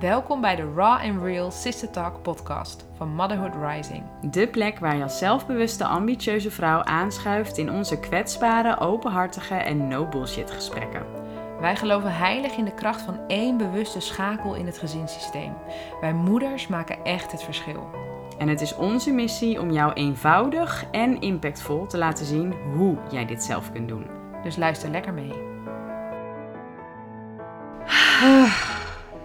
Welkom bij de Raw and Real Sister Talk podcast van Motherhood Rising. De plek waar je als zelfbewuste, ambitieuze vrouw aanschuift in onze kwetsbare, openhartige en no bullshit gesprekken. Wij geloven heilig in de kracht van één bewuste schakel in het gezinssysteem. Wij moeders maken echt het verschil. En het is onze missie om jou eenvoudig en impactvol te laten zien hoe jij dit zelf kunt doen. Dus luister lekker mee.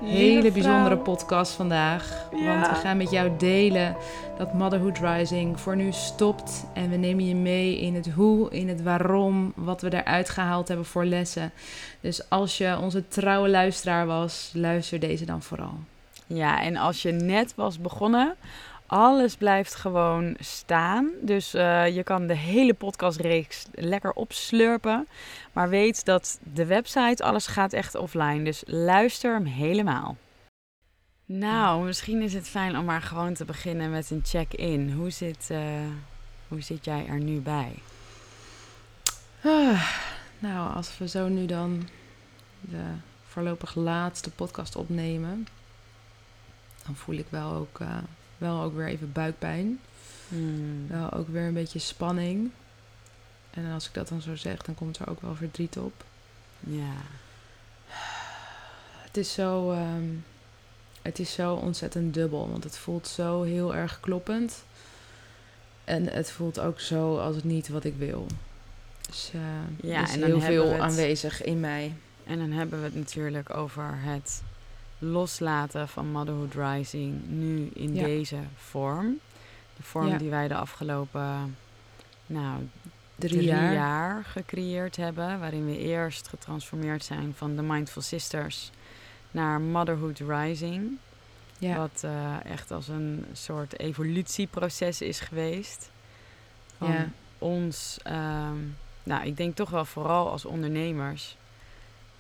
Hele bijzondere podcast vandaag. Ja. Want we gaan met jou delen dat Motherhood Rising voor nu stopt. En we nemen je mee in het hoe, in het waarom, wat we eruit gehaald hebben voor lessen. Dus als je onze trouwe luisteraar was, luister deze dan vooral. Ja, en als je net was begonnen, alles blijft gewoon staan. Dus eh, je kan de hele podcastreeks lekker opslurpen. Maar weet dat de website, alles gaat echt offline. Dus luister hem helemaal. Nou, misschien is het fijn om maar gewoon te beginnen met een check-in. Hoe zit, eh, hoe zit jij er nu bij? Ah, nou, als we zo nu dan de voorlopig laatste podcast opnemen, dan voel ik wel ook, eh, wel ook weer even buikpijn. Hmm. Wel ook weer een beetje spanning. En als ik dat dan zo zeg, dan komt er ook wel verdriet op. Ja. Het is zo, ehm, het is zo ontzettend dubbel, want het voelt zo heel erg kloppend. En het voelt ook zo als het niet wat ik wil. Dus eh, Ja, er is en dan heel veel het- aanwezig in mij. En dan hebben we het natuurlijk over het loslaten van Motherhood Rising nu in Ja. deze vorm. De vorm Ja. die wij de afgelopen nou, Drie, drie, jaar. jaar. gecreëerd hebben. Waarin we eerst getransformeerd zijn van de Mindful Sisters naar Motherhood Rising. Ja. Wat eh, echt als een soort evolutieproces is geweest. Van Ja. ons, ehm, nou, ik denk toch wel vooral als ondernemers.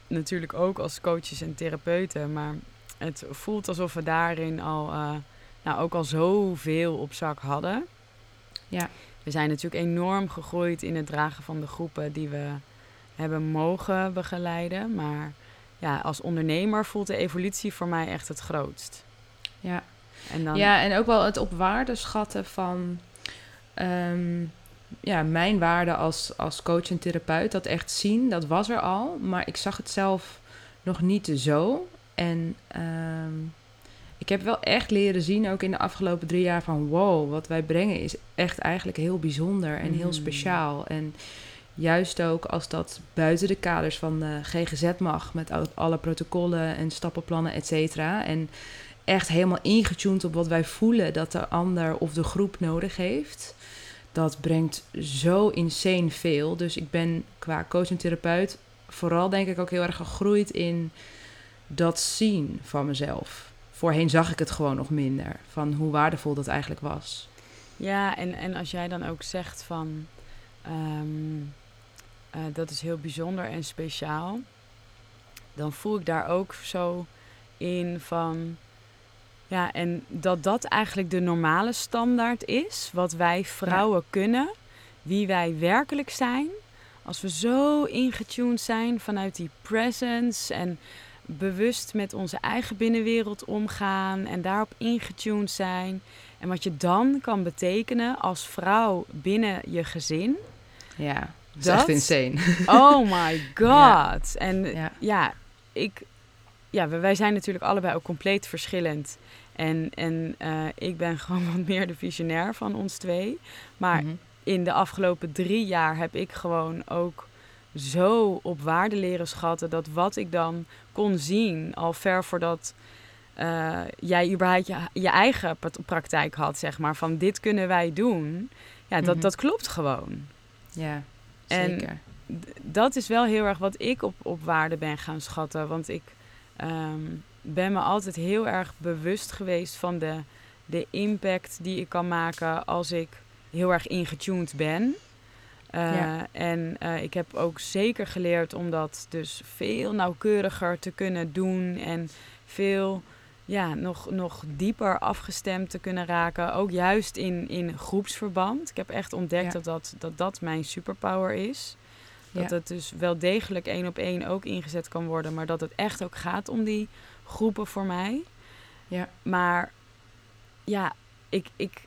Natuurlijk ook als coaches en therapeuten. Maar het voelt alsof we daarin al, eh, nou, ook al zoveel op zak hadden. Ja. We zijn natuurlijk enorm gegroeid in het dragen van de groepen die we hebben mogen begeleiden. Maar ja, als ondernemer voelt de evolutie voor mij echt het grootst. Ja. En dan, ja, en ook wel het op waarde schatten van ehm, ja, mijn waarde als, als coach en therapeut. Dat echt zien, dat was er al. Maar ik zag het zelf nog niet zo. En ehm, ik heb wel echt leren zien, ook in de afgelopen drie jaar, van wow, wat wij brengen is echt eigenlijk heel bijzonder en heel Mm. speciaal. En juist ook als dat buiten de kaders van de GGZ mag, met al- alle protocollen en stappenplannen, et cetera. En echt helemaal ingetuned op wat wij voelen dat de ander of de groep nodig heeft. Dat brengt zo insane veel. Dus ik ben qua coach en therapeut vooral denk ik ook heel erg gegroeid in dat zien van mezelf. Voorheen zag ik het gewoon nog minder. Van hoe waardevol dat eigenlijk was. Ja, en, en als jij dan ook zegt van ehm, eh, dat is heel bijzonder en speciaal, dan voel ik daar ook zo in van ja, en dat dat eigenlijk de normale standaard is, wat wij vrouwen kunnen, wie wij werkelijk zijn. Als we zo ingetuned zijn vanuit die presence en bewust met onze eigen binnenwereld omgaan en daarop ingetuned zijn. En wat je dan kan betekenen als vrouw binnen je gezin. Ja, dat is echt insane. Oh my god. En Ja. ja, ik, ja, wij- wij zijn natuurlijk allebei ook compleet verschillend. En, en eh, ik ben gewoon wat meer de visionair van ons twee. Maar Mhm. in de afgelopen drie jaar heb ik gewoon ook zo op waarde leren schatten dat wat ik dan kon zien, al ver voordat eh, jij überhaupt je, je eigen pra- praktijk had, zeg maar, van dit kunnen wij doen. Ja, dat, Mhm. dat klopt gewoon. Ja, En- zeker. D- dat is wel heel erg wat ik op, op waarde ben gaan schatten. Want ik ehm, ben me altijd heel erg bewust geweest van de, de impact die ik kan maken als ik heel erg ingetuned ben. Eh, Ja. En eh, ik heb ook zeker geleerd om dat dus veel nauwkeuriger te kunnen doen en veel ja, nog, nog dieper afgestemd te kunnen raken. Ook juist in, in groepsverband. Ik heb echt ontdekt Ja. dat, dat, dat dat mijn superpower is. Dat Ja. het dus wel degelijk één op één ook ingezet kan worden, maar dat het echt ook gaat om die groepen voor mij. Ja. Maar ja, ik, ik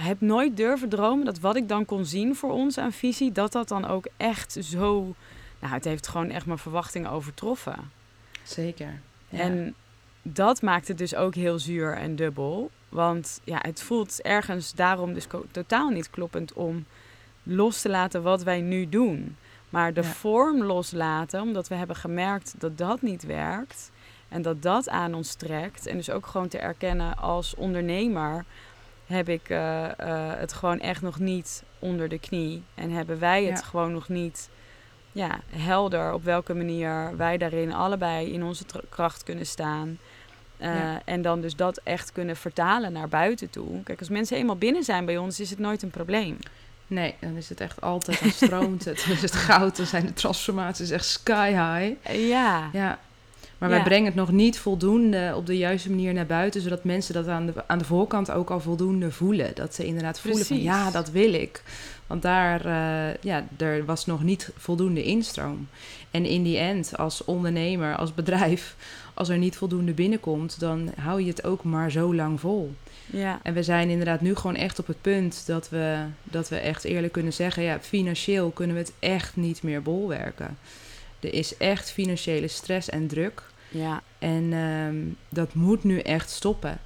heb nooit durven dromen dat wat ik dan kon zien voor ons aan visie, dat dat dan ook echt zo. Nou, het heeft gewoon echt mijn verwachtingen overtroffen. Zeker. Ja. En dat maakt het dus ook heel zuur en dubbel. Want ja, het voelt ergens daarom dus totaal niet kloppend om los te laten wat wij nu doen. Maar de Ja. vorm loslaten, omdat we hebben gemerkt dat dat niet werkt. En dat dat aan ons trekt. En dus ook gewoon te erkennen als ondernemer heb ik eh, eh, het gewoon echt nog niet onder de knie. En hebben wij het Ja. gewoon nog niet ja, helder op welke manier wij daarin allebei in onze kracht kunnen staan. Eh, Ja. En dan dus dat echt kunnen vertalen naar buiten toe. Kijk, als mensen eenmaal binnen zijn bij ons, is het nooit een probleem. Nee, dan is het echt altijd, dan stroomt het. Dan is het goud, dan zijn de transformaties echt sky high. Ja, Ja. Maar Ja. wij brengen het nog niet voldoende op de juiste manier naar buiten, zodat mensen dat aan de, aan de voorkant ook al voldoende voelen. Dat ze inderdaad voelen van ja, dat wil ik. Want daar, eh, ja, er was nog niet voldoende instroom. En in die end, als ondernemer, als bedrijf, als er niet voldoende binnenkomt, dan hou je het ook maar zo lang vol. ja, En we zijn inderdaad nu gewoon echt op het punt dat we, dat we echt eerlijk kunnen zeggen: ja, financieel kunnen we het echt niet meer bolwerken. Er is echt financiële stress en druk. ja. En ehm, dat moet nu echt stoppen.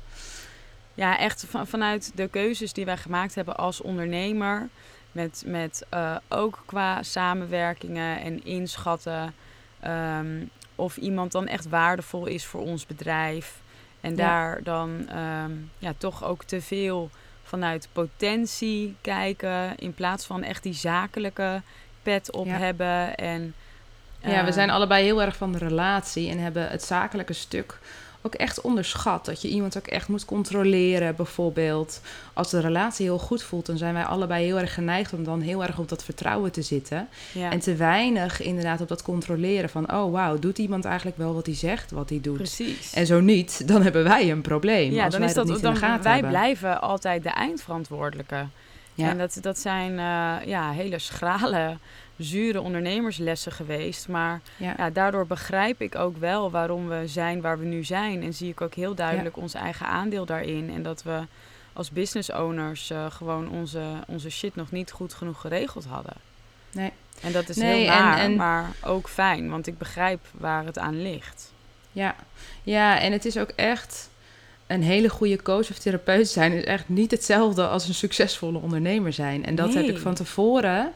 Ja, echt van, vanuit de keuzes die wij gemaakt hebben als ondernemer. Met, met eh, ook qua samenwerkingen en inschatten. ehm, of iemand dan echt waardevol is voor ons bedrijf. En Ja. daar dan ehm, ja, toch ook te veel vanuit potentie kijken. In plaats van echt die zakelijke pet op Ja. hebben. En, ja, we eh, zijn allebei heel erg van de relatie en hebben het zakelijke stuk ook echt onderschat. Dat je iemand ook echt moet controleren, bijvoorbeeld. Als de relatie heel goed voelt, dan zijn wij allebei heel erg geneigd om dan heel erg op dat vertrouwen te zitten. ja, En te weinig inderdaad op dat controleren van, oh wauw, doet iemand eigenlijk wel wat hij zegt, wat hij doet? precies. En zo niet, dan hebben wij een probleem. Ja, als dan wij is dat, niet in dan gaten wij hebben. blijven altijd de eindverantwoordelijke. Ja. En dat, dat zijn eh, ja, hele schrale, zure ondernemerslessen geweest. Maar Ja. ja, daardoor begrijp ik ook wel waarom we zijn waar we nu zijn. En zie ik ook heel duidelijk ons eigen aandeel daarin. En dat we als business owners eh, gewoon onze, onze shit nog niet goed genoeg geregeld hadden. Nee. En dat is Nee, heel en- en- maar ook fijn. Want ik begrijp waar het aan ligt. Ja. ja, en het is ook echt een hele goede coach of therapeut zijn is echt niet hetzelfde als een succesvolle ondernemer zijn. En dat heb ik van tevoren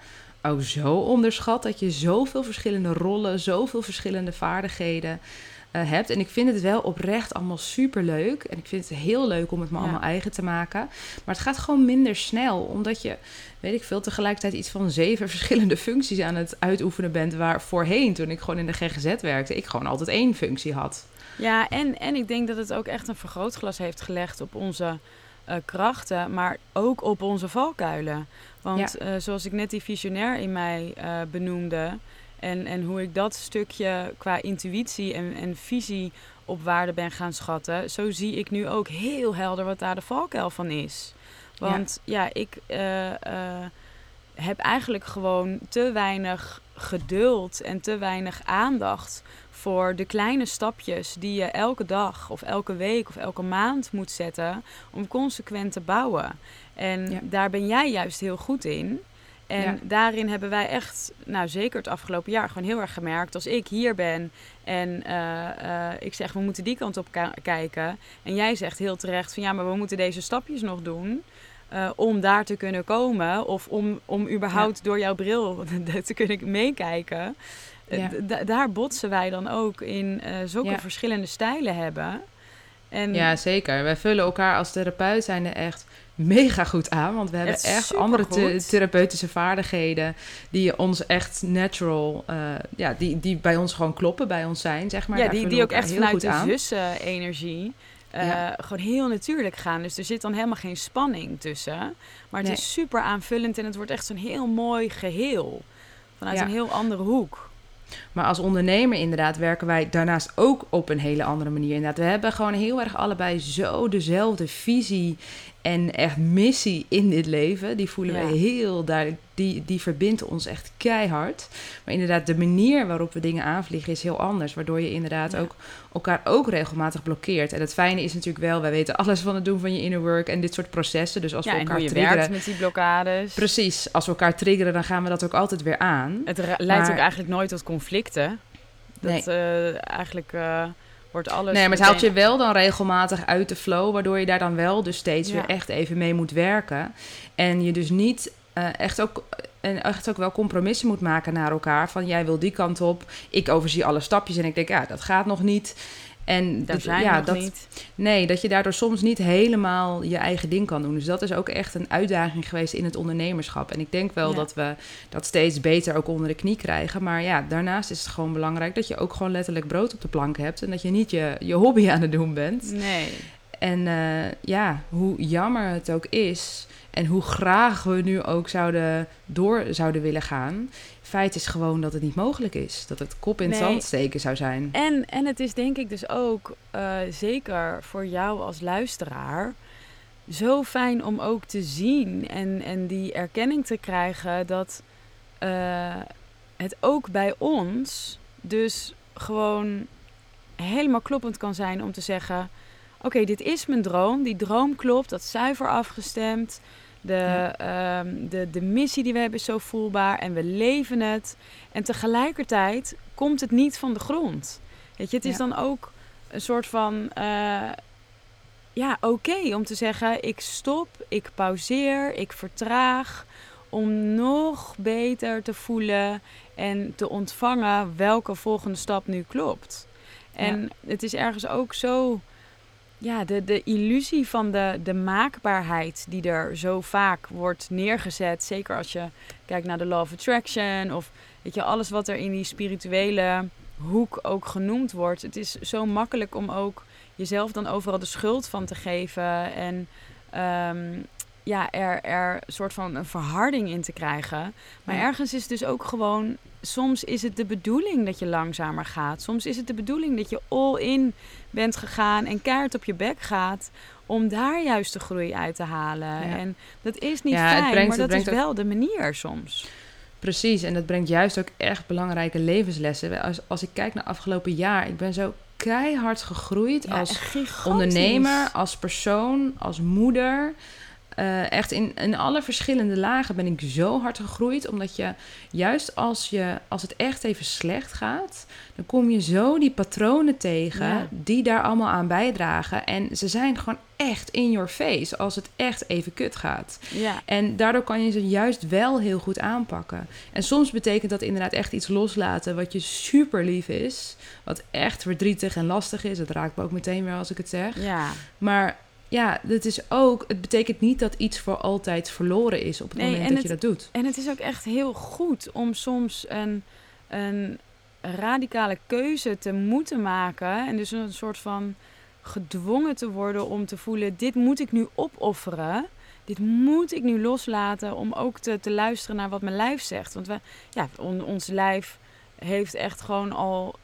ook zo onderschat dat je zoveel verschillende rollen, zoveel verschillende vaardigheden eh, hebt. En ik vind het wel oprecht allemaal super leuk. En ik vind het heel leuk om het me Ja. allemaal eigen te maken. Maar het gaat gewoon minder snel, omdat je, weet ik veel, tegelijkertijd iets van zeven verschillende functies aan het uitoefenen bent. Waar voorheen, toen ik gewoon in de GGZ werkte, ik gewoon altijd één functie had. Ja, en, en ik denk dat het ook echt een vergrootglas heeft gelegd op onze eh, krachten, maar ook op onze valkuilen. Want eh, zoals ik net die visionair in mij eh, benoemde, en, en hoe ik dat stukje qua intuïtie en, en visie op waarde ben gaan schatten, zo zie ik nu ook heel helder wat daar de valkuil van is. Want ja, ik eh, eh, heb eigenlijk gewoon te weinig geduld en te weinig aandacht voor de kleine stapjes die je elke dag of elke week of elke maand moet zetten om consequent te bouwen. En Ja. daar ben jij juist heel goed in. En Ja. daarin hebben wij echt, nou zeker het afgelopen jaar, gewoon heel erg gemerkt. Als ik hier ben en eh, eh, ik zeg we moeten die kant op kijken. En jij zegt heel terecht van ja, maar we moeten deze stapjes nog doen. eh, om daar te kunnen komen of om, om überhaupt door jouw bril te kunnen meekijken. Ja. daar botsen wij dan ook in eh, zulke Ja. verschillende stijlen hebben. En Ja, zeker. Wij vullen elkaar als therapeut zijn er echt mega goed aan. Want we hebben Echt andere therapeutische vaardigheden die ons echt natural, eh, ja, die, die bij ons gewoon kloppen, bij ons zijn, zeg maar. ja, Daar die, die ook echt vanuit de zussen-energie eh, Ja. gewoon heel natuurlijk gaan. Dus er zit dan helemaal geen spanning tussen. Maar het Nee. is super aanvullend en het wordt echt zo'n heel mooi geheel. Vanuit Ja. een heel andere hoek. Maar als ondernemer inderdaad werken wij daarnaast ook op een hele andere manier. Inderdaad, we hebben gewoon heel erg allebei zo dezelfde visie en echt missie in dit leven. Die voelen Ja. we heel duidelijk. Die, die verbindt ons echt keihard. Maar inderdaad, de manier waarop we dingen aanvliegen is heel anders. Waardoor je inderdaad Ja. ook elkaar ook regelmatig blokkeert. En het fijne is natuurlijk wel, wij weten alles van het doen van je inner work en dit soort processen. Dus als ja, we en elkaar hoe je triggeren. werkt met die blokkades. Precies, als we elkaar triggeren, dan gaan we dat ook altijd weer aan. Het leidt Maar- ook eigenlijk nooit tot conflicten. Dat eh, eigenlijk eh, wordt alles. Nee, maar het haalt je wel dan regelmatig uit de flow, waardoor je daar dan wel dus steeds Ja. weer echt even mee moet werken. En je dus niet eh, echt, ook, en echt ook wel compromissen moet maken naar elkaar. Van jij wil die kant op, ik overzie alle stapjes en ik denk, ja, dat gaat nog niet. En Daar dat- zijn ja, dat, niet. Nee, dat je daardoor soms niet helemaal je eigen ding kan doen. Dus dat is ook echt een uitdaging geweest in het ondernemerschap. En ik denk wel Ja. dat we dat steeds beter ook onder de knie krijgen. Maar ja, daarnaast is het gewoon belangrijk dat je ook gewoon letterlijk brood op de plank hebt. En dat je niet je, je hobby aan het doen bent. Nee. En eh, ja, hoe jammer het ook is. En hoe graag we nu ook zouden door zouden willen gaan. Feit is gewoon dat het niet mogelijk is. Dat het kop in het Nee. zand steken zou zijn. En, en het is denk ik dus ook, eh, zeker voor jou als luisteraar, zo fijn om ook te zien en, en die erkenning te krijgen dat eh, het ook bij ons dus gewoon helemaal kloppend kan zijn om te zeggen: Oké, dit is mijn droom. Die droom klopt, dat is zuiver afgestemd. De, ehm, de, de missie die we hebben is zo voelbaar en we leven het. En tegelijkertijd komt het niet van de grond. Weet je, het is Ja. dan ook een soort van. eh, ja, oké om te zeggen: ik stop, ik pauzeer, ik vertraag. Om nog beter te voelen en te ontvangen welke volgende stap nu klopt. En het is ergens ook zo. Ja, de, de illusie van de, de maakbaarheid die er zo vaak wordt neergezet. Zeker als je kijkt naar de Law of Attraction of weet je, alles wat er in die spirituele hoek ook genoemd wordt. Het is zo makkelijk om ook jezelf dan overal de schuld van te geven. En ehm, ja, er, er een soort van een verharding in te krijgen. Maar ergens is het dus ook gewoon... Soms is het de bedoeling dat je langzamer gaat. Soms is het de bedoeling dat je all in bent gegaan en keihard op je bek gaat... om daar juist de groei uit te halen. Ja. En dat is niet Ja, fijn, brengt- maar dat is ook- wel de manier soms. Precies, en dat brengt juist ook echt belangrijke levenslessen. Als, als ik kijk naar afgelopen jaar, ik ben zo keihard gegroeid Ja, als ondernemer, als persoon, als moeder. Eh, echt in, in alle verschillende lagen ben ik zo hard gegroeid. Omdat je juist als, je, als het echt even slecht gaat, dan kom je zo die patronen tegen Ja. die daar allemaal aan bijdragen. En ze zijn gewoon echt in your face als het echt even kut gaat. Ja, En daardoor kan je ze juist wel heel goed aanpakken. En soms betekent dat inderdaad echt iets loslaten wat je super lief is. Wat echt verdrietig en lastig is. Het raakt me ook meteen weer als ik het zeg. ja. Maar ja, het is ook. Het betekent niet dat iets voor altijd verloren is op het Nee, moment en dat je dat doet. En het is ook echt heel goed om soms een, een radicale keuze te moeten maken. En dus een soort van gedwongen te worden om te voelen: dit moet ik nu opofferen. Dit moet ik nu loslaten om ook te, te luisteren naar wat mijn lijf zegt. Want we, ja, on- ons lijf heeft echt gewoon al,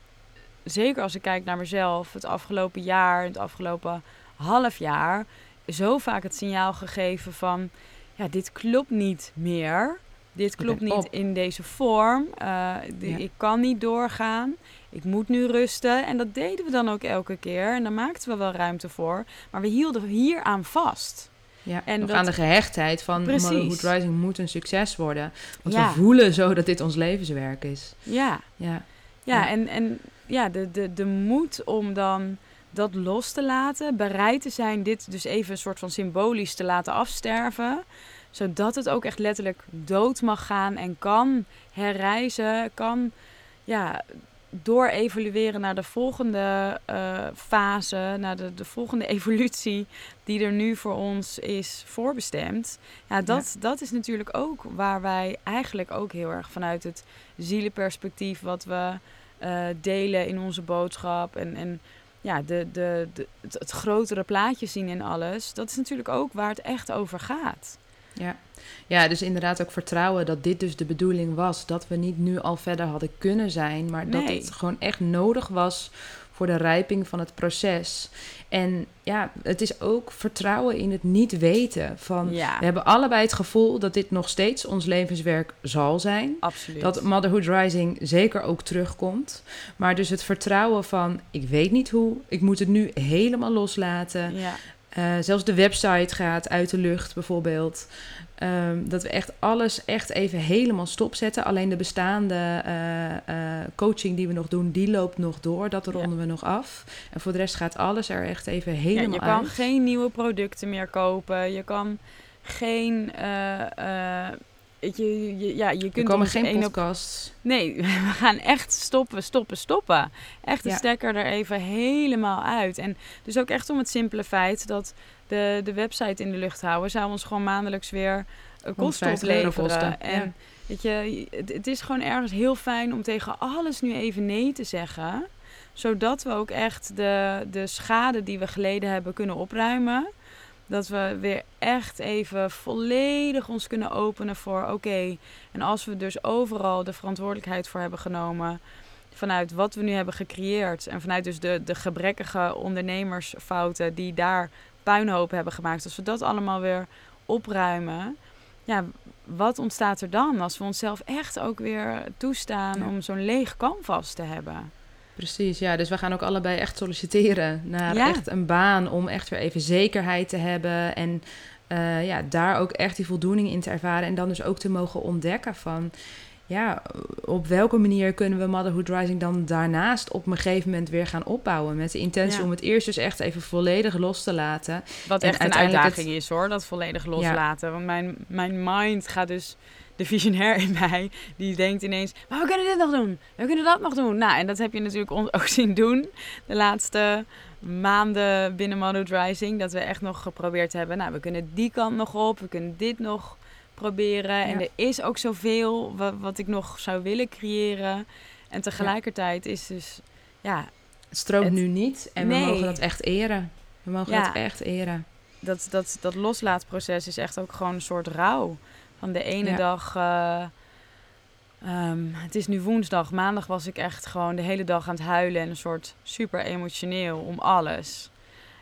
zeker als ik kijk naar mezelf, het afgelopen jaar, het afgelopen half jaar, zo vaak het signaal gegeven van: ja, dit klopt niet meer. Dit klopt niet op. in deze vorm. Eh, Ja. Ik kan niet doorgaan. Ik moet nu rusten. En dat deden we dan ook elke keer. En daar maakten we wel ruimte voor. Maar we hielden hier aan vast. Ja, en dat- aan de gehechtheid van Precies. Motherhood Rising moet een succes worden. Want Ja. we voelen zo dat dit ons levenswerk is. Ja, Ja, ja, Ja. en, en ja, de, de, de moed om dan dat los te laten. Bereid te zijn dit dus even een soort van symbolisch te laten afsterven. Zodat het ook echt letterlijk dood mag gaan en kan herrijzen. Kan ja, door-evalueren naar de volgende eh, fase. Naar de, de volgende evolutie die er nu voor ons is voorbestemd. Ja, dat, dat is natuurlijk ook waar wij eigenlijk ook heel erg vanuit het zielenperspectief... wat we eh, delen in onze boodschap en... en ja, de, de, de, het, het grotere plaatje zien in alles. Dat is natuurlijk ook waar het echt over gaat. ja. ja, dus inderdaad ook vertrouwen dat dit dus de bedoeling was. Dat we niet nu al verder hadden kunnen zijn, maar dat het gewoon echt nodig was voor de rijping van het proces. En ja, het is ook vertrouwen in het niet weten. Van, Ja. We hebben allebei het gevoel dat dit nog steeds ons levenswerk zal zijn. Absoluut. Dat Motherhood Rising zeker ook terugkomt. Maar dus het vertrouwen van, ik weet niet hoe, ik moet het nu helemaal loslaten. ja. Eh, zelfs de website gaat uit de lucht bijvoorbeeld. Ehm, dat we echt alles echt even helemaal stopzetten. Alleen de bestaande eh, eh, coaching die we nog doen, die loopt nog door. Dat Ja. ronden we nog af. En voor de rest gaat alles er echt even Ja, helemaal je kan uit. geen nieuwe producten meer kopen. Je kan geen. Je, je, ja, je er kunt komen ons geen op podcasts. Nee, we gaan echt stoppen, stoppen, stoppen. Echt de Ja. stekker er even helemaal uit. En dus ook echt om het simpele feit dat de, de website in de lucht houden... zou ons gewoon maandelijks weer eh, kosten 150 euro opleveren. kosten, En ja. weet je, het, het is gewoon ergens heel fijn om tegen alles nu even nee te zeggen... zodat we ook echt de, de schade die we geleden hebben kunnen opruimen... Dat we weer echt even volledig ons kunnen openen voor oké. en als we dus overal de verantwoordelijkheid voor hebben genomen. Vanuit wat we nu hebben gecreëerd. En vanuit dus de, de gebrekkige ondernemersfouten die daar puinhoop hebben gemaakt. Als we dat allemaal weer opruimen. Ja, wat ontstaat er dan als we onszelf echt ook weer toestaan Ja. om zo'n leeg canvas te hebben? Precies, ja. Dus we gaan ook allebei echt solliciteren naar Ja. echt een baan om echt weer even zekerheid te hebben. En eh, ja, daar ook echt die voldoening in te ervaren. En dan dus ook te mogen ontdekken van... Ja, op welke manier kunnen we Motherhood Rising dan daarnaast op een gegeven moment weer gaan opbouwen? Met de intentie Ja. om het eerst dus echt even volledig los te laten. Wat En echt een uitdaging is hoor, dat volledig loslaten. Want mijn, mijn mind gaat dus, de visionair in mij, die denkt ineens... Maar we kunnen dit nog doen, we kunnen dat nog doen. Nou, en dat heb je natuurlijk ons ook zien doen de laatste maanden binnen Motherhood Rising. Dat we echt nog geprobeerd hebben, nou, we kunnen die kant nog op, we kunnen dit nog En er is ook zoveel wat, wat ik nog zou willen creëren. En tegelijkertijd is dus, ja, Het stroomt Het- nu niet en Nee. we mogen dat echt eren. We mogen Ja. dat echt eren. dat, dat, dat loslaatproces is echt ook gewoon een soort rouw. Van de ene Ja. dag. eh, ehm, het is nu woensdag. Maandag was ik echt gewoon de hele dag aan het huilen. En een soort super emotioneel om alles.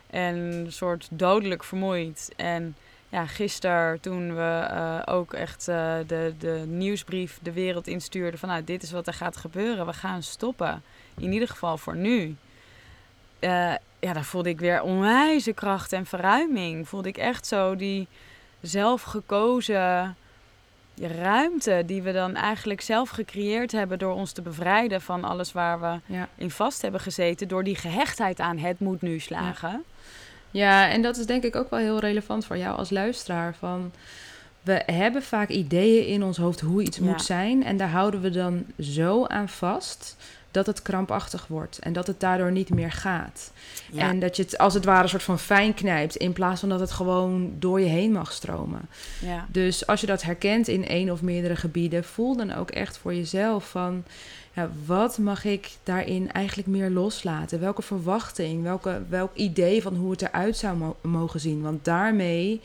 En een soort dodelijk vermoeid. En ja, gisteren toen we eh, ook echt eh, de, de nieuwsbrief de wereld instuurden. Van nou, dit is wat er gaat gebeuren. We gaan stoppen. In ieder geval voor nu. Eh, ja, daar voelde ik weer onwijze kracht en verruiming. Voelde ik echt zo die zelfgekozen ruimte die we dan eigenlijk zelf gecreëerd hebben door ons te bevrijden van alles waar we Ja. in vast hebben gezeten. Door die gehechtheid aan het moet nu slagen. Ja, en dat is denk ik ook wel heel relevant voor jou als luisteraar. Van, we hebben vaak ideeën in ons hoofd hoe iets Ja. moet zijn. En daar houden we dan zo aan vast dat het krampachtig wordt. En dat het daardoor niet meer gaat. Ja. En dat je het als het ware een soort van fijn knijpt. In plaats van dat het gewoon door je heen mag stromen. ja. Dus als je dat herkent in één of meerdere gebieden, voel dan ook echt voor jezelf van. Ja, wat mag ik daarin eigenlijk meer loslaten? Welke verwachting, welke, welk idee van hoe het eruit zou mo- mogen zien? Want daarmee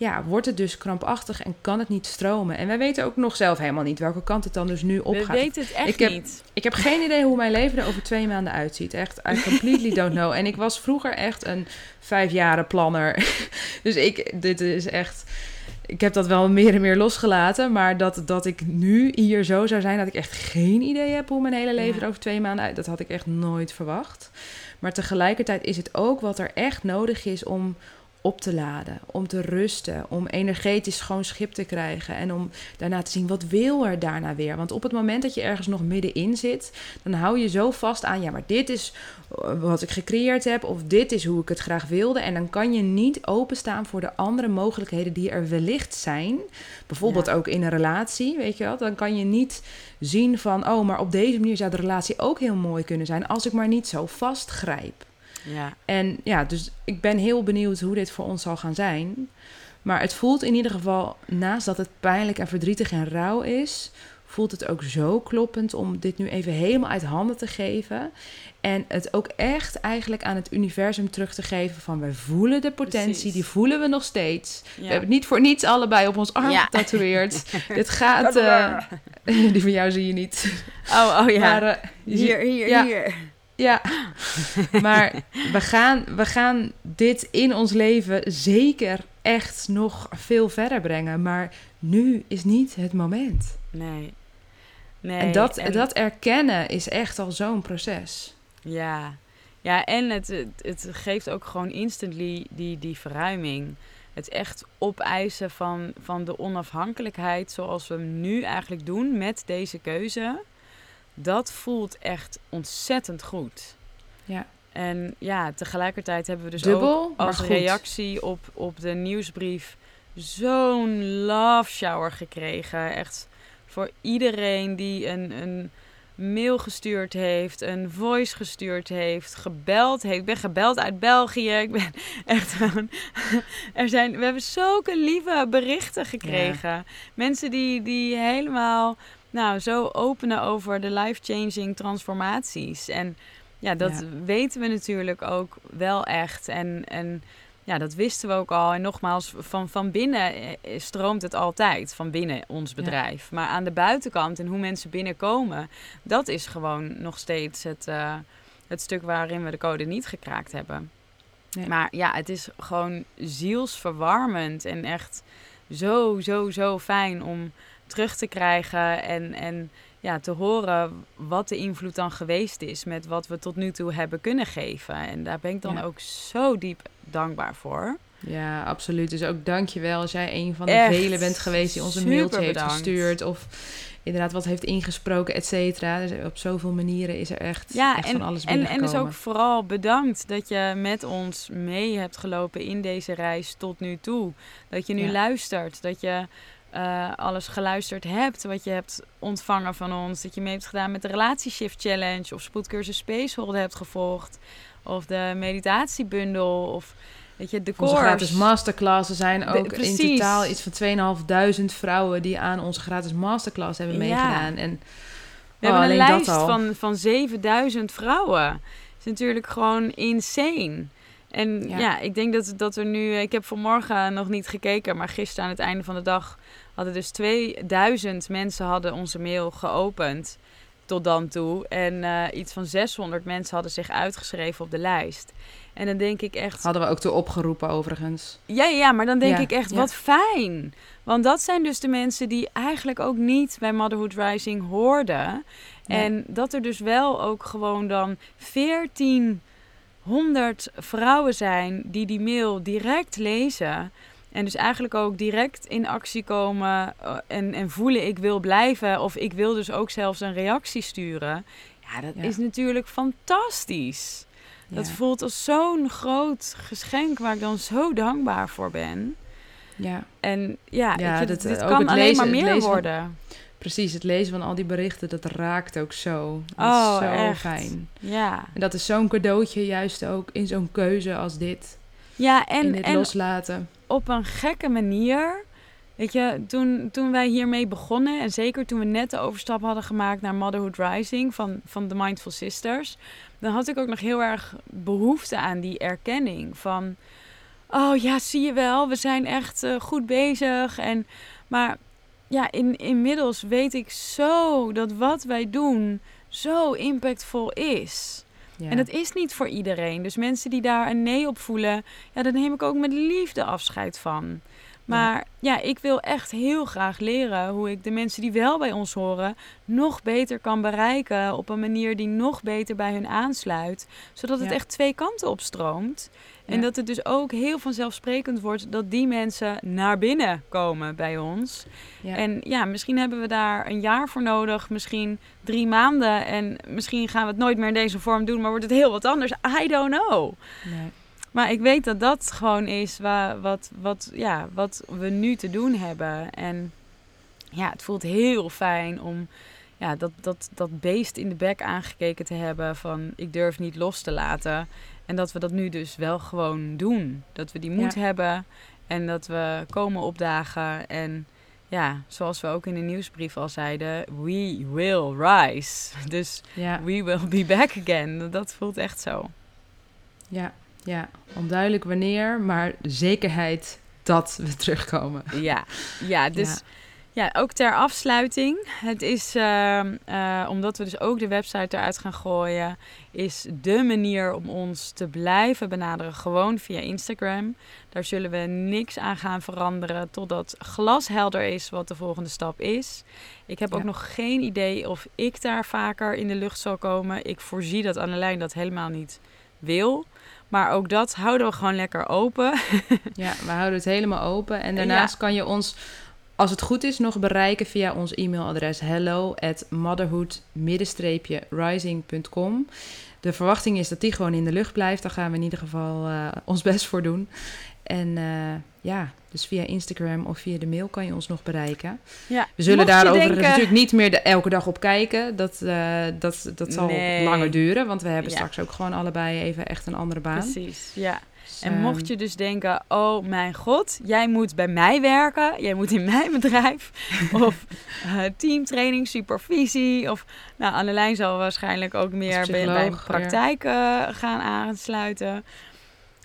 ja, wordt het dus krampachtig en kan het niet stromen. En wij weten ook nog zelf helemaal niet welke kant het dan dus nu op We gaat. weten het echt Ik heb- niet. Ik heb geen idee hoe mijn leven er over twee maanden uitziet. Echt, I completely don't know. En ik was vroeger echt een vijfjaren planner. Dus ik, dit is echt... Ik heb dat wel meer en meer losgelaten. Maar dat, dat ik nu hier zo zou zijn... dat ik echt geen idee heb hoe mijn hele leven Ja. er over twee maanden uit... dat had ik echt nooit verwacht. Maar tegelijkertijd is het ook wat er echt nodig is om op te laden, om te rusten, om energetisch schoon schip te krijgen en om daarna te zien wat wil er daarna weer. Want op het moment dat je ergens nog middenin zit, dan hou je zo vast aan, ja, maar dit is eh, wat ik gecreëerd heb of dit is hoe ik het graag wilde. En dan kan je niet openstaan voor de andere mogelijkheden die er wellicht zijn. Bijvoorbeeld Ja. ook in een relatie, weet je wel. Dan kan je niet zien van, oh, maar op deze manier zou de relatie ook heel mooi kunnen zijn als ik maar niet zo vastgrijp. Ja. En ja, dus ik ben heel benieuwd hoe dit voor ons zal gaan zijn. Maar het voelt in ieder geval, naast dat het pijnlijk en verdrietig en rauw is, voelt het ook zo kloppend om dit nu even helemaal uit handen te geven. En het ook echt eigenlijk aan het universum terug te geven van wij voelen de potentie, Precies. die voelen we nog steeds. Ja. We hebben het niet voor niets allebei op ons arm Ja. getatoeëerd. dit gaat, eh, die van jou zie je niet. Oh, oh ja. Maar, eh, hier, hier, ja. hier. Ja, maar we gaan, we gaan dit in ons leven zeker echt nog veel verder brengen. Maar nu is niet het moment. Nee. nee en, dat, en... dat erkennen is echt al zo'n proces. Ja, ja en het, het, het, geeft ook gewoon instantly die, die verruiming. Het echt opeisen van, van de onafhankelijkheid zoals we hem nu eigenlijk doen met deze keuze. Dat voelt echt ontzettend goed. Ja. En ja, tegelijkertijd hebben we dus ook als reactie op, op de nieuwsbrief zo'n love shower gekregen. Echt voor iedereen die een, een mail gestuurd heeft, een voice gestuurd heeft, gebeld heeft. Ik ben gebeld uit België. Ik ben echt gewoon. er zijn, we hebben zulke lieve berichten gekregen. Mensen die, die helemaal nou, zo openen over de life-changing transformaties. En ja, dat weten we natuurlijk ook wel echt. En, en ja, dat wisten we ook al. En nogmaals, van, van binnen eh, stroomt het altijd, van binnen ons bedrijf. Maar aan de buitenkant en hoe mensen binnenkomen, dat is gewoon nog steeds het, uh, het stuk waarin we de code niet gekraakt hebben. Maar ja, het is gewoon zielsverwarmend en echt zo, zo, zo fijn om terug te krijgen en, en ja, te horen wat de invloed dan geweest is met wat we tot nu toe hebben kunnen geven. En daar ben ik dan ook zo diep dankbaar voor. Ja, absoluut. Dus ook dankjewel als jij een van de velen bent geweest die ons een mailtje heeft gestuurd. Of inderdaad wat heeft ingesproken, et cetera. Dus op zoveel manieren is er echt, ja, echt en, van alles en, en dus ook vooral bedankt dat je met ons mee hebt gelopen in deze reis tot nu toe. Dat je nu luistert, dat je uh, alles geluisterd hebt, wat je hebt ontvangen van ons. Dat je mee hebt gedaan met de Relatieshift Challenge of spoedcursus Spaceholder hebt gevolgd. Of de meditatiebundel of weet je, de Onze gratis masterclasses zijn ook in totaal iets van 2.500 vrouwen die aan onze gratis masterclass hebben meegedaan. En we hebben oh, een lijst van, van 7000 vrouwen. Dat is natuurlijk gewoon insane. En ja. ja, ik denk dat, dat er nu... Ik heb vanmorgen nog niet gekeken, maar gisteren aan het einde van de dag... hadden dus 2000 mensen hadden onze mail geopend tot dan toe. En uh, iets van 600 mensen hadden zich uitgeschreven op de lijst. En dan denk ik echt... Hadden we ook toe opgeroepen overigens. Ja, ja, maar dan denk ik echt, wat fijn. Want dat zijn dus de mensen die eigenlijk ook niet bij Motherhood Rising hoorden. En dat er dus wel ook gewoon dan 14 honderd vrouwen zijn die die mail direct lezen. En dus eigenlijk ook direct in actie komen eh, en, en voelen ik wil blijven. Of ik wil dus ook zelfs een reactie sturen. Ja, dat is natuurlijk fantastisch. Dat voelt als zo'n groot geschenk waar ik dan zo dankbaar voor ben. Ja. En ja, ja dit kan alleen maar meer worden. Precies, het lezen van al die berichten, dat raakt ook zo. Dat oh, is zo echt? fijn. Ja. En dat is zo'n cadeautje, juist ook in zo'n keuze als dit. Ja, en, in dit en loslaten. Op een gekke manier. Weet je, toen, toen wij hiermee begonnen, en zeker toen we net de overstap hadden gemaakt naar Motherhood Rising van, van de Mindful Sisters, dan had ik ook nog heel erg behoefte aan die erkenning van, oh ja, zie je wel, we zijn echt uh, goed bezig. En, maar ja, in, inmiddels weet ik zo dat wat wij doen zo impactvol is. En dat is niet voor iedereen. Dus mensen die daar een nee op voelen, ja, daar neem ik ook met liefde afscheid van. Maar ja. ik wil echt heel graag leren hoe ik de mensen die wel bij ons horen nog beter kan bereiken op een manier die nog beter bij hun aansluit, zodat het echt twee kanten op stroomt. En dat het dus ook heel vanzelfsprekend wordt dat die mensen naar binnen komen bij ons. En ja, misschien hebben we daar een jaar voor nodig, misschien drie maanden. En misschien gaan we het nooit meer in deze vorm doen, maar wordt het heel wat anders. I don't know. Nee. Maar ik weet dat dat gewoon is waar, wat, wat, ja, wat we nu te doen hebben. En ja, het voelt heel fijn om ja, dat, dat, dat beest in de bek aangekeken te hebben van ik durf niet los te laten. En dat we dat nu dus wel gewoon doen. Dat we die moed hebben en dat we komen opdagen. En ja, zoals we ook in de nieuwsbrief al zeiden, we will rise. Dus we will be back again. Dat voelt echt zo. Ja, ja, onduidelijk wanneer, maar de zekerheid dat we terugkomen. Ja, ja dus Ja, ook ter afsluiting. Het is, ehm, eh, omdat we dus ook de website eruit gaan gooien, is de manier om ons te blijven benaderen gewoon via Instagram. Daar zullen we niks aan gaan veranderen totdat glashelder is wat de volgende stap is. Ik heb ook nog geen idee of ik daar vaker in de lucht zal komen. Ik voorzie dat Annelijn dat helemaal niet wil. Maar ook dat houden we gewoon lekker open. Ja, we houden het helemaal open. En daarnaast kan je ons, als het goed is, nog bereiken via ons e-mailadres hello at motherhood-rising.com. De verwachting is dat die gewoon in de lucht blijft. Daar gaan we in ieder geval eh, ons best voor doen. En eh, ja, dus via Instagram of via de mail kan je ons nog bereiken. Ja, We zullen daar overigens denken- natuurlijk niet meer de, elke dag op kijken. Dat, eh, dat, dat zal Nee. langer duren, want we hebben Ja. straks ook gewoon allebei even echt een andere baan. Precies, ja. Dus, En mocht je dus denken, oh mijn god, jij moet bij mij werken, jij moet in mijn bedrijf, of eh, teamtraining, supervisie, of nou, Annelijn zal waarschijnlijk ook meer bij, bij praktijk eh, gaan aansluiten.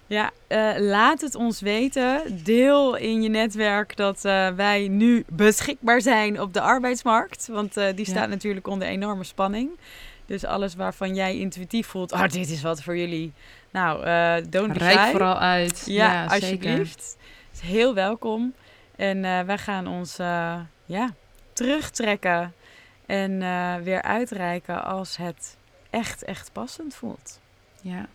Ja, eh, laat het ons weten. Deel in je netwerk dat eh, wij nu beschikbaar zijn op de arbeidsmarkt. Want eh, die Ja. staat natuurlijk onder enorme spanning. Dus alles waarvan jij intuïtief voelt, oh, dit is wat voor jullie. Nou, don't be Rijk vooral uit. Ja, zeker. alsjeblieft. Het is heel welkom. En wij gaan ons ja, terugtrekken en weer uitreiken als het echt, echt passend voelt. Ja.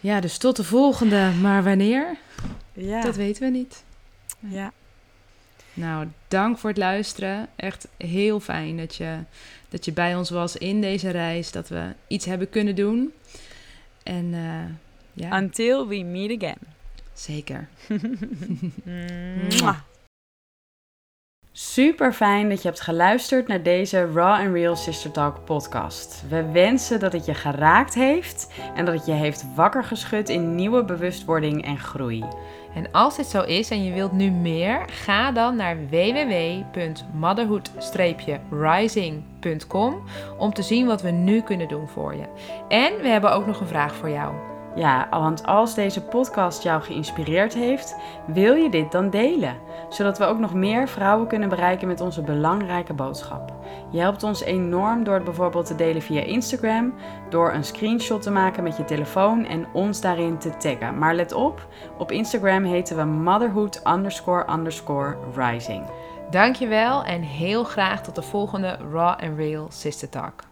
Ja, dus tot de volgende. Maar wanneer? Ja, Dat weten we niet. ja. Nou, dank voor het luisteren. Echt heel fijn dat je, dat je bij ons was in deze reis. Dat we iets hebben kunnen doen. En eh, ja, Until we meet again. zeker. Super fijn dat je hebt geluisterd naar deze Raw and Real Sister Talk podcast. We wensen dat het je geraakt heeft en dat het je heeft wakker geschud in nieuwe bewustwording en groei. En als dit zo is en je wilt nu meer, ga dan naar www.motherhood-rising.com om te zien wat we nu kunnen doen voor je. En we hebben ook nog een vraag voor jou. Ja, want als deze podcast jou geïnspireerd heeft, wil je dit dan delen, zodat we ook nog meer vrouwen kunnen bereiken met onze belangrijke boodschap. Je helpt ons enorm door het bijvoorbeeld te delen via Instagram, door een screenshot te maken met je telefoon en ons daarin te taggen. Maar let op, op Instagram heten we motherhood underscore underscore rising. Dankjewel en heel graag tot de volgende Raw and Real Sister Talk.